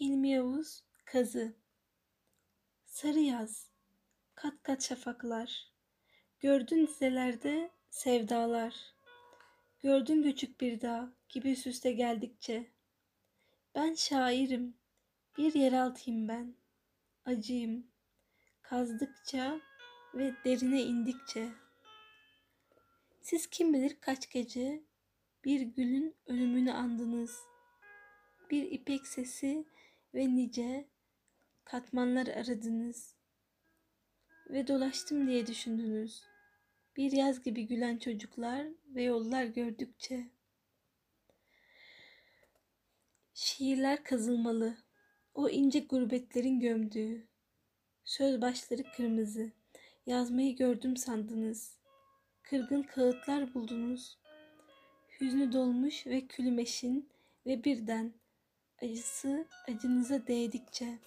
Hilmi Yavuz Kazı Sarı yaz, kat kat şafaklar, Gördün dizelerde sevdalar, Gördün göçük bir dağ gibi süste geldikçe. Ben şairim, bir yeraltıyım ben, acıyım, kazdıkça ve derine indikçe. Siz kim bilir kaç gece bir gülün ölümünü andınız. Bir ipek sesi ve nice katmanlar aradınız. Ve dolaştım diye düşündünüz. Bir yaz gibi gülen çocuklar ve yollar gördükçe. Şiirler kazılmalı. O ince gurbetlerin gömdüğü. Söz başları kırmızı. Yazmayı gördüm sandınız. Kırgın kağıtlar buldunuz. Hüznü dolmuş ve külmeşin ve birden acısı acınıza değdikçe.